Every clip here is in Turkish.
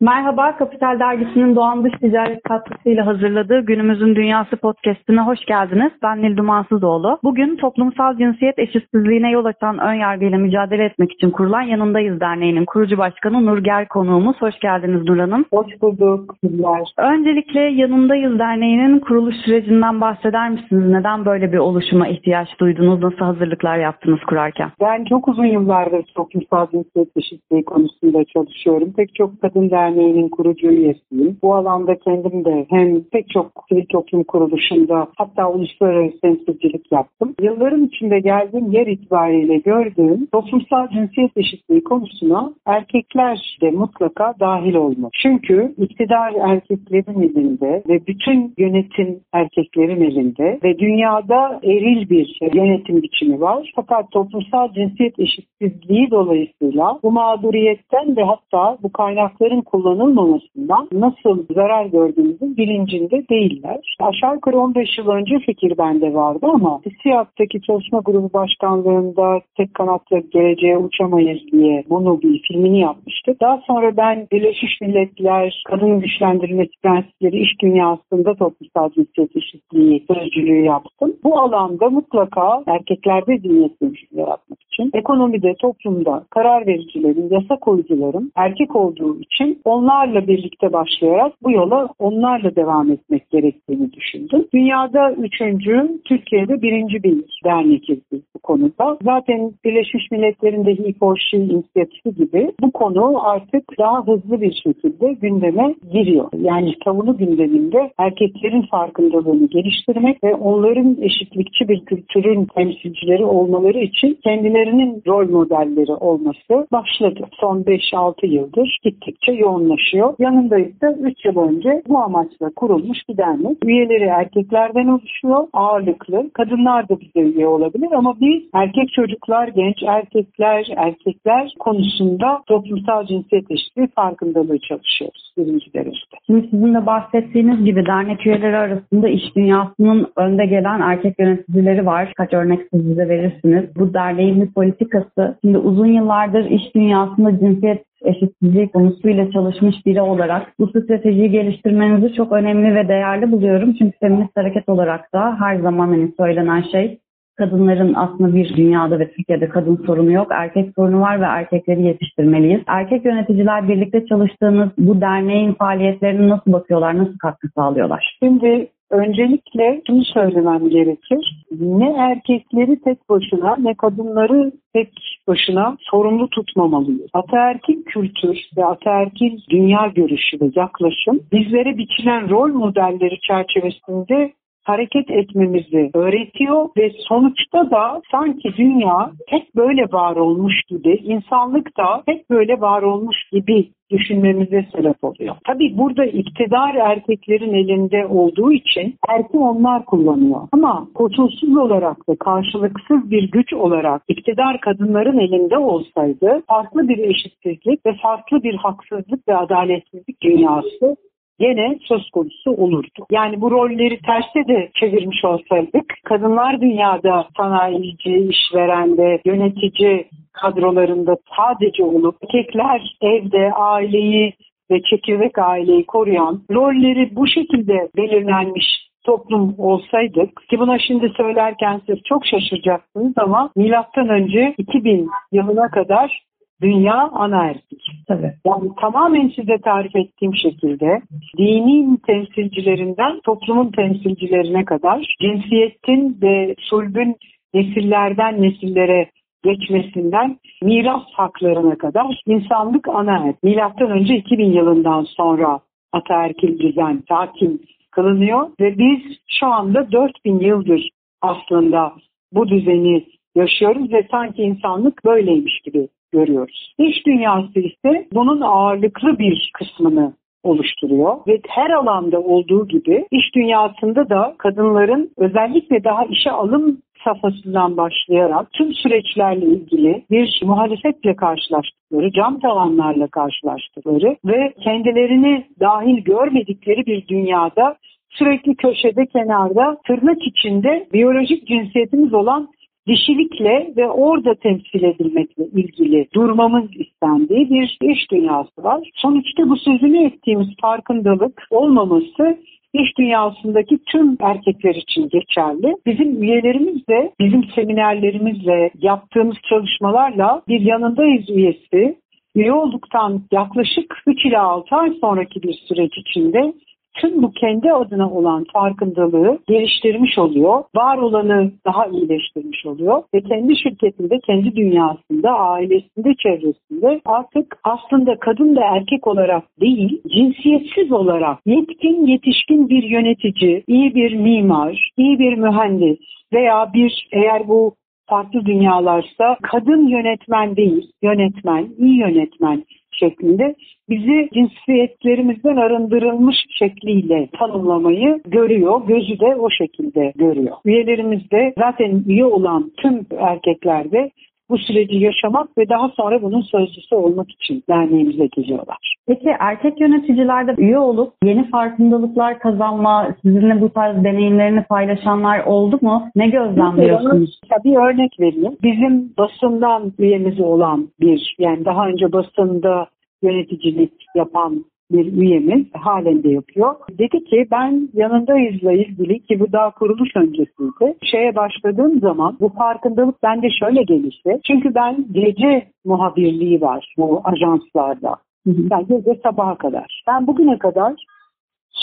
Merhaba, Kapital Dergisi'nin Doğan Dış Ticaret katkısıyla hazırladığı Günümüzün Dünyası podcastine hoş geldiniz. Ben Nil Dumansızoğlu. Bugün toplumsal cinsiyet eşitsizliğine yol açan ön yargıyla mücadele etmek için kurulan Yanındayız Derneği'nin kurucu başkanı Nurger konuğumuz. Hoş geldiniz Nur Hanım. Hoş bulduk. Güzel. Öncelikle Yanındayız Derneği'nin kuruluş sürecinden bahseder misiniz? Neden böyle bir oluşuma ihtiyaç duydunuz? Nasıl hazırlıklar yaptınız kurarken? Ben çok uzun yıllardır toplumsal cinsiyet eşitliği konusunda çalışıyorum. Pek çok kadın derneği Derneği'nin kurucu üyesiyim. Bu alanda kendim de hem pek çok sivil toplum kuruluşunda hatta uluslararası temsilcilik yaptım. Yılların içinde geldiğim yer itibariyle gördüğüm toplumsal cinsiyet eşitliği konusuna erkekler de mutlaka dahil olmak. Çünkü iktidar erkeklerin elinde ve bütün yönetim erkeklerin elinde ve dünyada eril bir yönetim biçimi var. Fakat toplumsal cinsiyet eşitsizliği dolayısıyla bu mağduriyetten ve hatta bu kaynakların kullanılmamasından nasıl zarar gördüğümüzün bilincinde değiller. Aşağı yukarı 15 yıl önce fikir bende vardı ama TİSİAD'daki çalışma grubu başkanlığında tek kanatla geleceğe uçamayız diye bunu bir filmini yapmıştık. Daha sonra ben Birleşmiş Milletler Kadın Güçlendirilmesi Prensipleri iş dünyasında toplumsal cinsiyet eşitliği sözcülüğü yaptım. Bu alanda mutlaka erkeklerde cinsiyet dönüşümü yaratmak için ekonomide, toplumda karar vericilerin, yasa koyucuların erkek olduğu için onlarla birlikte başlayarak bu yola onlarla devam etmek gerektiğini düşündüm. Dünyada üçüncü, Türkiye'de birinci bir dernekiz biz bu konuda. Zaten Birleşmiş Milletler'in de He for inisiyatifi gibi bu konu artık daha hızlı bir şekilde gündeme giriyor. Yani savunu gündeminde erkeklerin farkındalığını geliştirmek ve onların eşitlikçi bir kültürün temsilcileri olmaları için kendilerinin rol modelleri olması başladı. Son 5-6 yıldır gittikçe yoğunlaşıyor. Yanında ise 3 yıl önce bu amaçla kurulmuş bir dernek. Üyeleri erkeklerden oluşuyor ağırlıklı. Kadınlar da bize üye olabilir ama biz erkek çocuklar, genç erkekler, erkekler konusunda toplumsal cinsiyet eşitliği farkındalığı çalışıyoruz birinci derecede. Şimdi sizin de bahsettiğiniz gibi dernek üyeleri arasında iş dünyasının önde gelen erkek yöneticileri var. Kaç örnek siz bize verirsiniz. Bu derneğin politikası şimdi uzun yıllardır iş dünyasında cinsiyet eşitsizliği konusuyla çalışmış biri olarak bu stratejiyi geliştirmenizi çok önemli ve değerli buluyorum. Çünkü feminist hareket olarak da her zaman hani söylenen şey kadınların aslında bir dünyada ve Türkiye'de kadın sorunu yok. Erkek sorunu var ve erkekleri yetiştirmeliyiz. Erkek yöneticiler birlikte çalıştığınız bu derneğin faaliyetlerine nasıl bakıyorlar, nasıl katkı sağlıyorlar? Şimdi Öncelikle şunu söylemem gerekir. Ne erkekleri tek başına ne kadınları tek başına sorumlu tutmamalıyız. Ataerkil kültür ve ataerkil dünya görüşü ve yaklaşım bizlere biçilen rol modelleri çerçevesinde hareket etmemizi öğretiyor ve sonuçta da sanki dünya hep böyle var olmuş gibi, insanlık da hep böyle var olmuş gibi düşünmemize sebep oluyor. Tabii burada iktidar erkeklerin elinde olduğu için erki onlar kullanıyor. Ama koşulsuz olarak ve karşılıksız bir güç olarak iktidar kadınların elinde olsaydı farklı bir eşitsizlik ve farklı bir haksızlık ve adaletsizlik dünyası gene söz konusu olurdu. Yani bu rolleri terse de çevirmiş olsaydık kadınlar dünyada sanayici, işverende, yönetici kadrolarında sadece olup erkekler evde aileyi ve çekirdek aileyi koruyan rolleri bu şekilde belirlenmiş toplum olsaydık ki buna şimdi söylerken siz çok şaşıracaksınız ama milattan önce 2000 yılına kadar dünya anaerkil. Tabii. Yani tamamen size tarif ettiğim şekilde dinin temsilcilerinden toplumun temsilcilerine kadar cinsiyetin ve sulbün nesillerden nesillere geçmesinden miras haklarına kadar insanlık anaerkil. Milattan önce 2000 yılından sonra ataerkil düzen hakim kılınıyor ve biz şu anda 4000 yıldır aslında bu düzeni yaşıyoruz ve sanki insanlık böyleymiş gibi görüyoruz. İş dünyası ise bunun ağırlıklı bir kısmını oluşturuyor ve her alanda olduğu gibi iş dünyasında da kadınların özellikle daha işe alım safhasından başlayarak tüm süreçlerle ilgili bir muhalefetle karşılaştıkları, cam tavanlarla karşılaştıkları ve kendilerini dahil görmedikleri bir dünyada sürekli köşede kenarda tırnak içinde biyolojik cinsiyetimiz olan dişilikle ve orada temsil edilmekle ilgili durmamız istendiği bir iş dünyası var. Sonuçta bu sözünü ettiğimiz farkındalık olmaması iş dünyasındaki tüm erkekler için geçerli. Bizim üyelerimiz de bizim seminerlerimizle yaptığımız çalışmalarla bir yanındayız üyesi üye olduktan yaklaşık 3 ila 6 ay sonraki bir süreç içinde tüm bu kendi adına olan farkındalığı geliştirmiş oluyor. Var olanı daha iyileştirmiş oluyor. Ve kendi şirketinde, kendi dünyasında, ailesinde, çevresinde artık aslında kadın ve erkek olarak değil, cinsiyetsiz olarak yetkin, yetişkin bir yönetici, iyi bir mimar, iyi bir mühendis veya bir eğer bu farklı dünyalarsa kadın yönetmen değil, yönetmen, iyi yönetmen şeklinde bizi cinsiyetlerimizden arındırılmış şekliyle tanımlamayı görüyor. Gözü de o şekilde görüyor. Üyelerimiz de zaten üye olan tüm erkeklerde bu süreci yaşamak ve daha sonra bunun sözcüsü olmak için derneğimize geliyorlar. Peki erkek yöneticilerde üye olup yeni farkındalıklar kazanma, sizinle bu tarz deneyimlerini paylaşanlar oldu mu? Ne gözlemliyorsunuz? Bir örnek vereyim. Bizim basından üyemiz olan bir, yani daha önce basında yöneticilik yapan bir üyemiz halen de yapıyor. Dedi ki ben yanındayızla ilgili ki bu daha kuruluş öncesiydi. Şeye başladığım zaman bu farkındalık bende şöyle gelişti. Çünkü ben gece muhabirliği var bu ajanslarda. Yani gece sabaha kadar. Ben bugüne kadar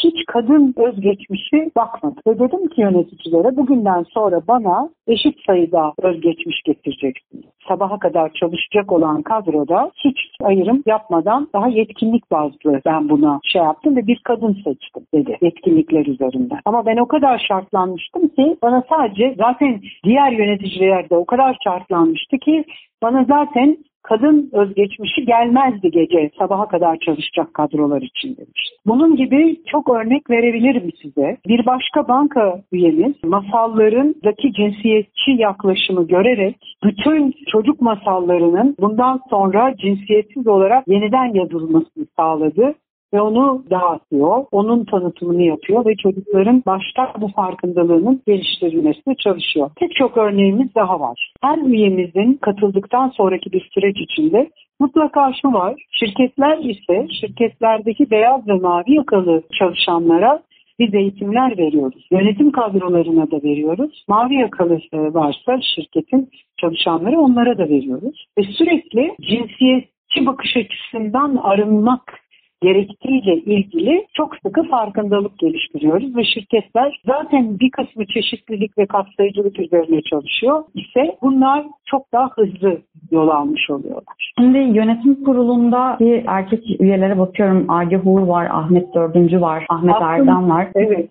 hiç kadın özgeçmişi bakmadı. Ve dedim ki yöneticilere bugünden sonra bana eşit sayıda özgeçmiş getireceksiniz. Sabaha kadar çalışacak olan kadroda hiç ayrım yapmadan daha yetkinlik bazlı ben buna şey yaptım ve bir kadın seçtim dedi yetkinlikler üzerinden. Ama ben o kadar şartlanmıştım ki bana sadece zaten diğer yöneticiler de o kadar şartlanmıştı ki bana zaten kadın özgeçmişi gelmezdi gece sabaha kadar çalışacak kadrolar için demiş. Bunun gibi çok örnek verebilirim size. Bir başka banka üyemiz masallarındaki cinsiyetçi yaklaşımı görerek bütün çocuk masallarının bundan sonra cinsiyetsiz olarak yeniden yazılmasını sağladı ve onu dağıtıyor, onun tanıtımını yapıyor ve çocukların başta bu farkındalığının geliştirilmesine çalışıyor. Pek çok örneğimiz daha var. Her üyemizin katıldıktan sonraki bir süreç içinde mutlaka şu var, şirketler ise şirketlerdeki beyaz ve mavi yakalı çalışanlara biz eğitimler veriyoruz. Yönetim kadrolarına da veriyoruz. Mavi yakalı varsa şirketin çalışanları onlara da veriyoruz. Ve sürekli cinsiyetçi bakış açısından arınmak gerektiğiyle ilgili çok sıkı farkındalık geliştiriyoruz ve şirketler zaten bir kısmı çeşitlilik ve kapsayıcılık üzerine çalışıyor ise bunlar çok daha hızlı yol almış oluyorlar. Şimdi yönetim kurulunda bir erkek üyelere bakıyorum. Agah Uğur var, Ahmet Dördüncü var, Ahmet Aslında, Erdem var. Evet.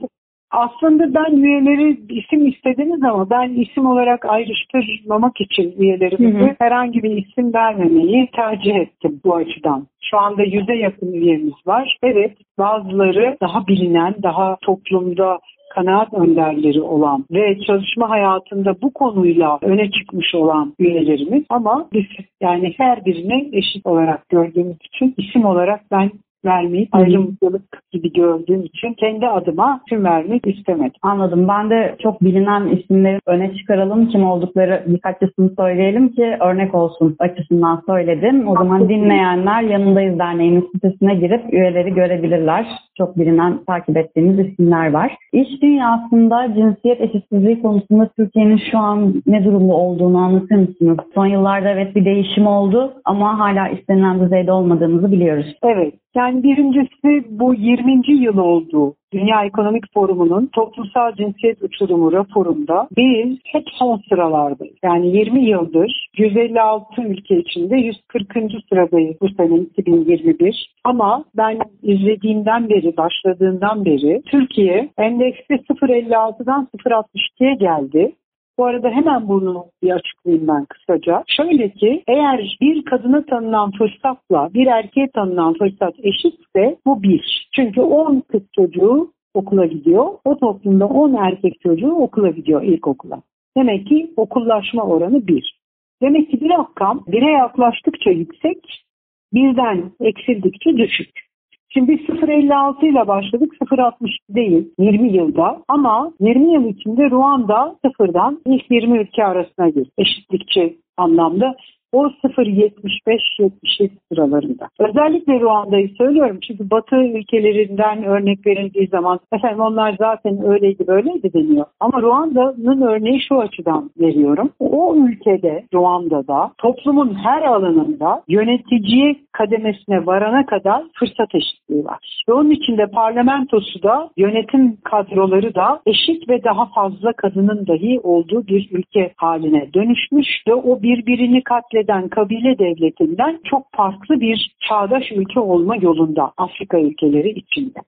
Aslında ben üyeleri isim istediniz ama ben isim olarak ayrıştırmamak için hı hı. herhangi bir isim vermemeyi tercih ettim bu açıdan. Şu anda yüze yakın üyemiz var. Evet bazıları daha bilinen, daha toplumda kanaat önderleri olan ve çalışma hayatında bu konuyla öne çıkmış olan üyelerimiz ama biz yani her birini eşit olarak gördüğümüz için isim olarak ben vermeyi ayrımcılık gibi gördüğüm için kendi adıma tüm vermek istemedim. Anladım. Ben de çok bilinen isimleri öne çıkaralım. Kim oldukları birkaçısını söyleyelim ki örnek olsun açısından söyledim. O zaman dinleyenler Yanındayız Derneği'nin sitesine girip üyeleri görebilirler. Çok bilinen, takip ettiğimiz isimler var. İş dünyasında cinsiyet eşitsizliği konusunda Türkiye'nin şu an ne durumda olduğunu anlatır mısınız? Son yıllarda evet bir değişim oldu ama hala istenilen düzeyde olmadığımızı biliyoruz. Evet. Yani birincisi bu 20. yıl oldu. Dünya Ekonomik Forumu'nun toplumsal cinsiyet uçurumu raporunda biz hep son sıralardayız. Yani 20 yıldır 156 ülke içinde 140. sıradayız bu sene 2021. Ama ben izlediğimden beri, başladığından beri Türkiye endekste 0.56'dan 0.62'ye geldi. Bu arada hemen bunu bir açıklayayım ben kısaca. Şöyle ki eğer bir kadına tanınan fırsatla bir erkeğe tanınan fırsat eşitse bu bir. Çünkü 10 kız çocuğu okula gidiyor. O toplumda 10 erkek çocuğu okula gidiyor ilkokula. Demek ki okullaşma oranı bir. Demek ki bir rakam bire yaklaştıkça yüksek, birden eksildikçe düşük. Şimdi 0.56 ile başladık 0.60 değil 20 yılda ama 20 yıl içinde Ruanda sıfırdan ilk 20 ülke arasına girdi. Eşitlikçi anlamda o 0.75-77 sıralarında. Özellikle Ruanda'yı söylüyorum çünkü Batı ülkelerinden örnek verildiği zaman efendim onlar zaten öyleydi böyleydi deniyor. Ama Ruanda'nın örneği şu açıdan veriyorum. O ülkede Ruanda'da toplumun her alanında yöneticiye kademesine varana kadar fırsat eşitliği var. Ve onun içinde parlamentosu da yönetim kadroları da eşit ve daha fazla kadının dahi olduğu bir ülke haline dönüşmüş ve o birbirini katleden kabile devletinden çok farklı bir çağdaş ülke olma yolunda Afrika ülkeleri içinde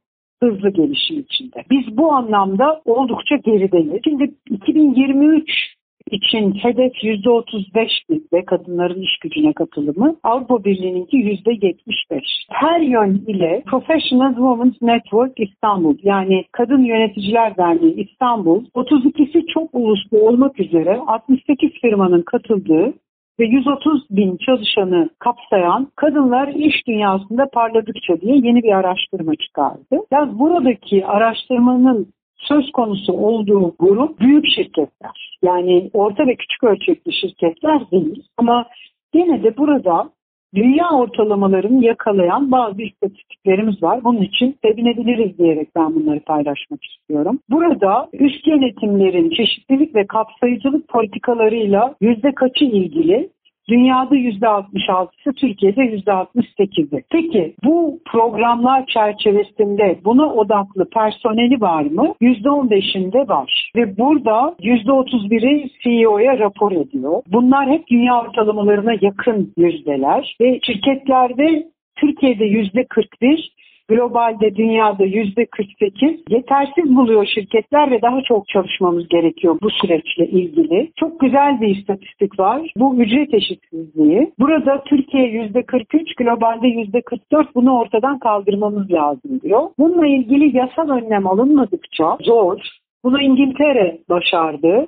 hızlı gelişim içinde. Biz bu anlamda oldukça gerideyiz. Şimdi 2023 için hedef %35 ve kadınların iş gücüne katılımı. Avrupa Birliği'ninki %75. Her yön ile Professional Women's Network İstanbul yani Kadın Yöneticiler Derneği İstanbul 32'si çok uluslu olmak üzere 68 firmanın katıldığı ve 130 bin çalışanı kapsayan Kadınlar İş Dünyasında Parladıkça diye yeni bir araştırma çıkardı. Yani buradaki araştırmanın söz konusu olduğu grup büyük şirketler. Yani orta ve küçük ölçekli şirketler değil. Ama gene de burada dünya ortalamalarını yakalayan bazı istatistiklerimiz var. Bunun için sevinebiliriz diyerek ben bunları paylaşmak istiyorum. Burada üst yönetimlerin çeşitlilik ve kapsayıcılık politikalarıyla yüzde kaçı ilgili Dünyada %66'sı, Türkiye'de %68'i. Peki bu programlar çerçevesinde buna odaklı personeli var mı? %15'inde var. Ve burada %31'i CEO'ya rapor ediyor. Bunlar hep dünya ortalamalarına yakın yüzdeler. Ve şirketlerde Türkiye'de %41, globalde dünyada yüzde 48 yetersiz buluyor şirketler ve daha çok çalışmamız gerekiyor bu süreçle ilgili. Çok güzel bir istatistik var. Bu ücret eşitsizliği. Burada Türkiye yüzde 43, globalde yüzde 44 bunu ortadan kaldırmamız lazım diyor. Bununla ilgili yasal önlem alınmadıkça zor. Bunu İngiltere başardı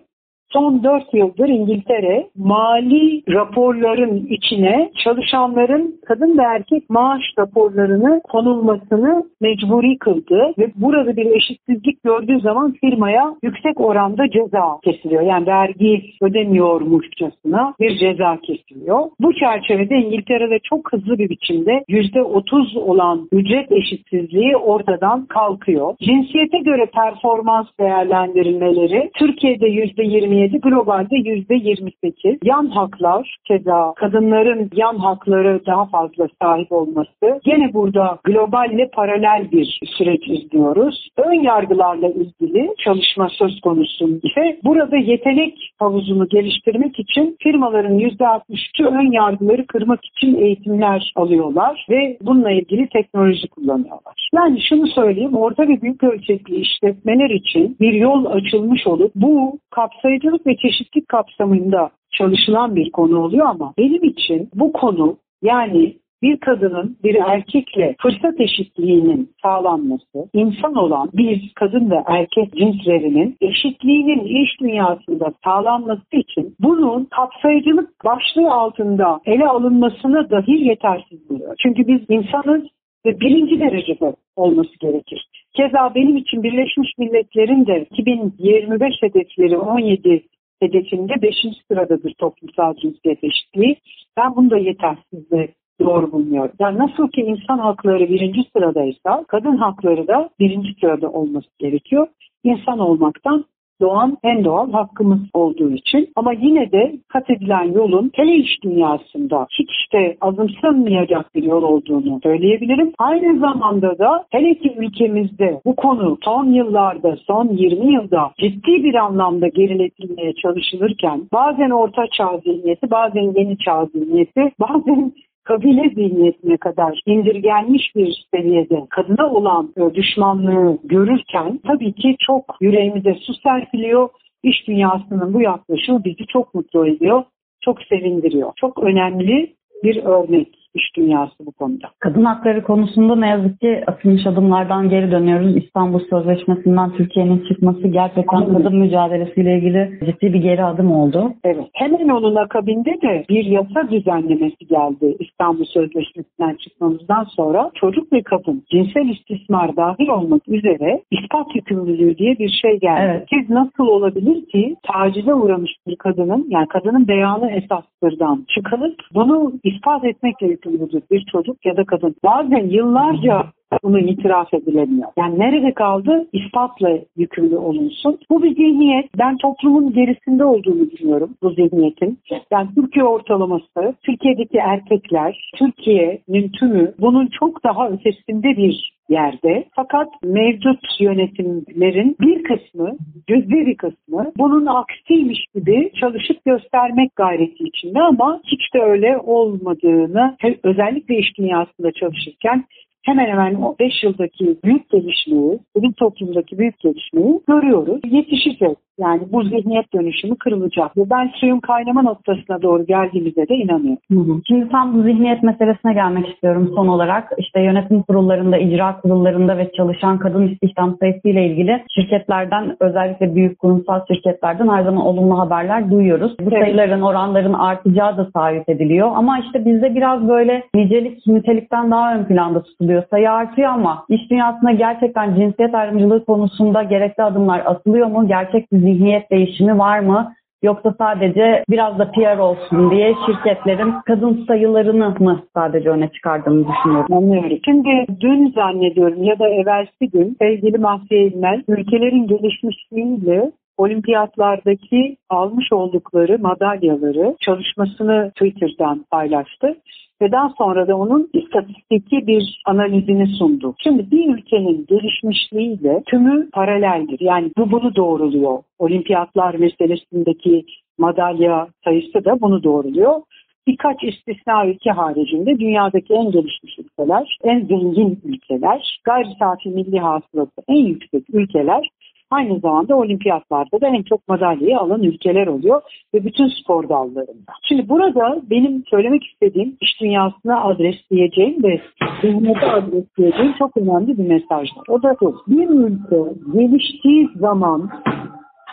son 4 yıldır İngiltere mali raporların içine çalışanların kadın ve erkek maaş raporlarını konulmasını mecburi kıldı ve burada bir eşitsizlik gördüğü zaman firmaya yüksek oranda ceza kesiliyor. Yani vergi ödemiyormuşçasına bir ceza kesiliyor. Bu çerçevede İngiltere'de çok hızlı bir biçimde %30 olan ücret eşitsizliği ortadan kalkıyor. Cinsiyete göre performans değerlendirilmeleri Türkiye'de %27 %27, globalde %28. Yan haklar, keza kadınların yan hakları daha fazla sahip olması. Gene burada globalle paralel bir süreç izliyoruz. Ön yargılarla ilgili çalışma söz konusu ise burada yetenek havuzunu geliştirmek için firmaların %63'ü ön yargıları kırmak için eğitimler alıyorlar ve bununla ilgili teknoloji kullanıyorlar. Yani şunu söyleyeyim, orta ve büyük ölçekli işletmeler için bir yol açılmış olup bu kapsayıcılık farklılık ve çeşitlilik kapsamında çalışılan bir konu oluyor ama benim için bu konu yani bir kadının bir erkekle fırsat eşitliğinin sağlanması, insan olan bir kadın ve erkek cinslerinin eşitliğinin iş dünyasında sağlanması için bunun kapsayıcılık başlığı altında ele alınmasına dahi yetersiz buluyor. Çünkü biz insanız ve birinci derecede olması gerekir. Keza benim için Birleşmiş Milletler'in de 2025 hedefleri 17 hedefinde 5. sıradadır toplumsal cinsiyet eşitliği. Ben bunu da yetersiz ve doğru bulmuyorum. Yani nasıl ki insan hakları birinci sıradaysa kadın hakları da birinci sırada olması gerekiyor. İnsan olmaktan doğan en doğal hakkımız olduğu için ama yine de kat edilen yolun hele iş dünyasında hiç de azımsanmayacak bir yol olduğunu söyleyebilirim. Aynı zamanda da hele ki ülkemizde bu konu son yıllarda, son 20 yılda ciddi bir anlamda geriletilmeye çalışılırken bazen orta çağ zihniyeti, bazen yeni çağ zihniyeti, bazen kabile zihniyetine kadar indirgenmiş bir seviyede kadına olan düşmanlığı görürken tabii ki çok yüreğimize su serpiliyor. İş dünyasının bu yaklaşımı bizi çok mutlu ediyor, çok sevindiriyor. Çok önemli bir örnek. İş dünyası bu konuda. Kadın hakları konusunda ne yazık ki atılmış adımlardan geri dönüyoruz. İstanbul Sözleşmesi'nden Türkiye'nin çıkması gerçekten Anladım. kadın mücadelesiyle ilgili ciddi bir geri adım oldu. Evet. Hemen onun akabinde de bir yasa düzenlemesi geldi İstanbul Sözleşmesi'nden çıkmamızdan sonra çocuk ve kadın cinsel istismar dahil olmak üzere ispat yükümlülüğü diye bir şey geldi. Evet. Siz nasıl olabilir ki tacize uğramış bir kadının yani kadının beyanı esastırdan çıkılıp bunu ispat etmekle yükümlüdür bir çocuk ya da kadın. Bazen yıllarca bunu itiraf edilemiyor. Yani nerede kaldı? İspatla yükümlü olunsun. Bu bir zihniyet. Ben toplumun gerisinde olduğunu düşünüyorum bu zihniyetin. Yani Türkiye ortalaması, Türkiye'deki erkekler, Türkiye'nin tümü bunun çok daha ötesinde bir yerde. Fakat mevcut yönetimlerin bir kısmı, cüzdi bir kısmı bunun aksiymiş gibi çalışıp göstermek gayreti içinde ama hiç de öyle olmadığını özellikle iş dünyasında çalışırken hemen hemen o 5 yıldaki büyük gelişmeyi, bizim toplumdaki büyük gelişmeyi görüyoruz. Yetişecek. Yani bu zihniyet dönüşümü kırılacak. Ve ben suyun kaynama noktasına doğru geldiğimizde de inanıyorum. Hı hı. Şimdi tam bu zihniyet meselesine gelmek istiyorum son olarak. İşte yönetim kurullarında, icra kurullarında ve çalışan kadın istihdam sayısı ile ilgili şirketlerden özellikle büyük kurumsal şirketlerden her zaman olumlu haberler duyuyoruz. Bu evet. sayıların, oranların artacağı da taahhüt ediliyor. Ama işte bizde biraz böyle nicelik nitelikten daha ön planda tutuluyor. Sayı artıyor ama iş dünyasında gerçekten cinsiyet ayrımcılığı konusunda gerekli adımlar atılıyor mu? Gerçek bir zihniyet değişimi var mı? Yoksa sadece biraz da PR olsun diye şirketlerin kadın sayılarını mı sadece öne çıkardığını düşünüyorum. Anlıyorum. Şimdi dün zannediyorum ya da evvelsi gün sevgili Mahfiye İlmel ülkelerin gelişmişliğiyle olimpiyatlardaki almış oldukları madalyaları çalışmasını Twitter'dan paylaştı ve daha sonra da onun istatistiki bir analizini sundu. Şimdi bir ülkenin gelişmişliğiyle tümü paraleldir. Yani bu bunu doğruluyor. Olimpiyatlar meselesindeki madalya sayısı da bunu doğruluyor. Birkaç istisna ülke haricinde dünyadaki en gelişmiş ülkeler, en zengin ülkeler, gayri safi milli hasılası en yüksek ülkeler Aynı zamanda olimpiyatlarda da en çok madalyayı alan ülkeler oluyor ve bütün spor dallarında. Şimdi burada benim söylemek istediğim iş dünyasına adresleyeceğim ve zihniyete adresleyeceğim çok önemli bir mesaj var. O da bu. Bir ülke geliştiği zaman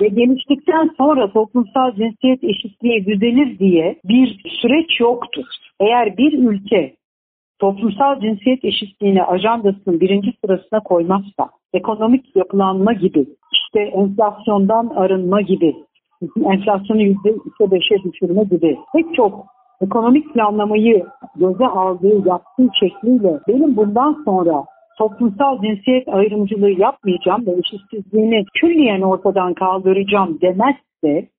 ve geliştikten sonra toplumsal cinsiyet eşitliği düzelir diye bir süreç yoktur. Eğer bir ülke toplumsal cinsiyet eşitliğini ajandasının birinci sırasına koymazsa, ekonomik yapılanma gibi, işte enflasyondan arınma gibi, enflasyonu yüzde beşe düşürme gibi pek çok ekonomik planlamayı göze aldığı, yaptığı şekliyle benim bundan sonra toplumsal cinsiyet ayrımcılığı yapmayacağım ve eşitsizliğini külliyen ortadan kaldıracağım demezse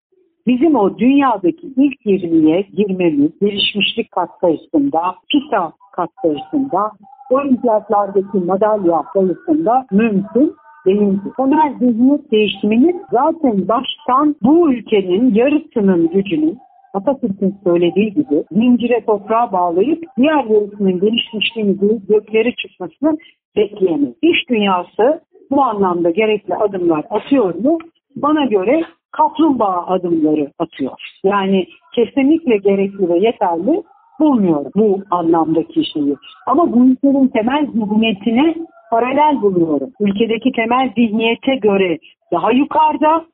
bizim o dünyadaki ilk 20'ye girmemiz gelişmişlik katsayısında, PISA katsayısında, olimpiyatlardaki madalya sayısında mümkün değildir. Temel zihniyet değişimini zaten baştan bu ülkenin yarısının gücünün Atatürk'ün söylediği gibi zincire toprağa bağlayıp diğer yarısının gelişmişliğini gökleri çıkmasını bekleyemeyiz. İş dünyası bu anlamda gerekli adımlar atıyor mu? Bana göre kaplumbağa adımları atıyor. Yani kesinlikle gerekli ve yeterli bulmuyorum bu anlamdaki şeyi. Ama bu ülkenin temel zihniyetine paralel buluyorum. Ülkedeki temel zihniyete göre daha yukarıda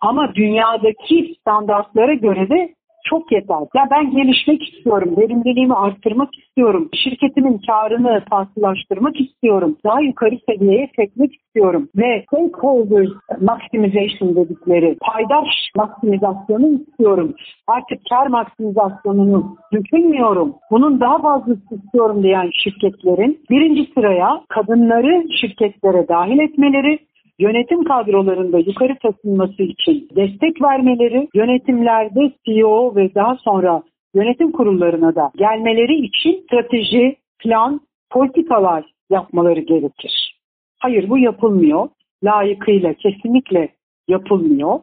ama dünyadaki standartlara göre de çok yeter. Ya ben gelişmek istiyorum, verimliliğimi arttırmak istiyorum, şirketimin karını farklılaştırmak istiyorum, daha yukarı seviyeye çekmek istiyorum ve stakeholder maximization dedikleri paydaş maksimizasyonu istiyorum. Artık kar maksimizasyonunu düşünmüyorum. Bunun daha fazlası istiyorum diyen şirketlerin birinci sıraya kadınları şirketlere dahil etmeleri, yönetim kadrolarında yukarı taşınması için destek vermeleri, yönetimlerde CEO ve daha sonra yönetim kurullarına da gelmeleri için strateji, plan, politikalar yapmaları gerekir. Hayır bu yapılmıyor. Layıkıyla kesinlikle yapılmıyor.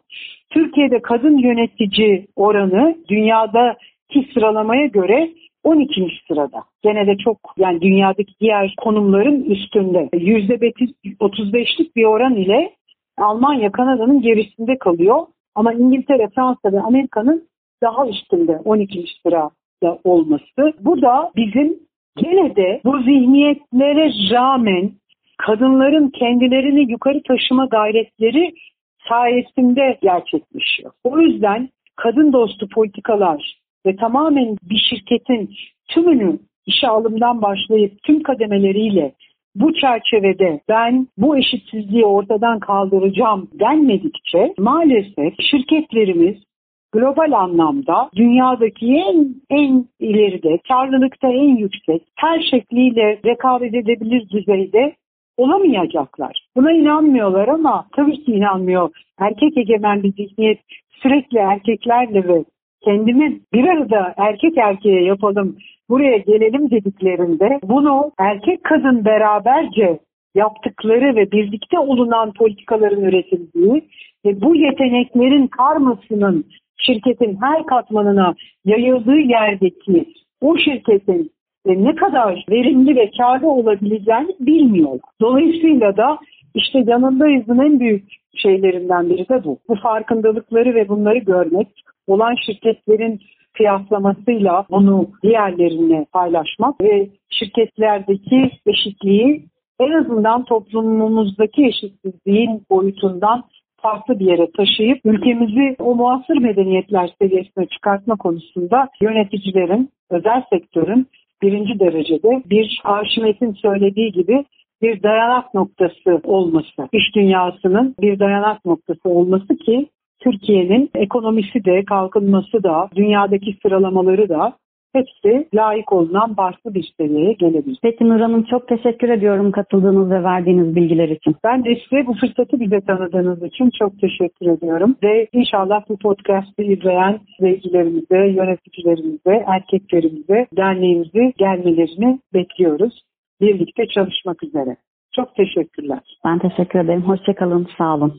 Türkiye'de kadın yönetici oranı dünyadaki sıralamaya göre 12. sırada. Gene de çok yani dünyadaki diğer konumların üstünde. %35'lik bir oran ile Almanya Kanada'nın gerisinde kalıyor. Ama İngiltere, Fransa ve Amerika'nın daha üstünde 12. sırada olması. Bu da bizim gene de bu zihniyetlere rağmen kadınların kendilerini yukarı taşıma gayretleri sayesinde gerçekleşiyor. O yüzden kadın dostu politikalar ve tamamen bir şirketin tümünü işe alımdan başlayıp tüm kademeleriyle bu çerçevede ben bu eşitsizliği ortadan kaldıracağım denmedikçe maalesef şirketlerimiz global anlamda dünyadaki en en ileride, karlılıkta en yüksek, her şekliyle rekabet edebilir düzeyde olamayacaklar. Buna inanmıyorlar ama tabii ki inanmıyor. Erkek egemen bir zihniyet sürekli erkeklerle ve kendimi bir arada erkek erkeğe yapalım, buraya gelelim dediklerinde bunu erkek kadın beraberce yaptıkları ve birlikte olunan politikaların üretildiği ve bu yeteneklerin karmasının şirketin her katmanına yayıldığı yerdeki o şirketin ne kadar verimli ve karlı olabileceğini bilmiyorlar. Dolayısıyla da işte yanındayızın en büyük şeylerinden biri de bu. Bu farkındalıkları ve bunları görmek, olan şirketlerin kıyaslamasıyla bunu diğerlerine paylaşmak ve şirketlerdeki eşitliği en azından toplumumuzdaki eşitsizliğin boyutundan farklı bir yere taşıyıp ülkemizi o muasır medeniyetler seviyesine çıkartma konusunda yöneticilerin, özel sektörün birinci derecede bir Arşimet'in söylediği gibi bir dayanak noktası olması, iş dünyasının bir dayanak noktası olması ki Türkiye'nin ekonomisi de, kalkınması da, dünyadaki sıralamaları da hepsi layık olunan başlı bir seviyeye gelebilir. Peki Nur Hanım çok teşekkür ediyorum katıldığınız ve verdiğiniz bilgiler için. Ben de size bu fırsatı bize tanıdığınız için çok teşekkür ediyorum. Ve inşallah bu podcast'ı izleyen izleyicilerimize, yöneticilerimize, erkeklerimize, derneğimize gelmelerini bekliyoruz. Birlikte çalışmak üzere. Çok teşekkürler. Ben teşekkür ederim. Hoşçakalın. Sağ olun.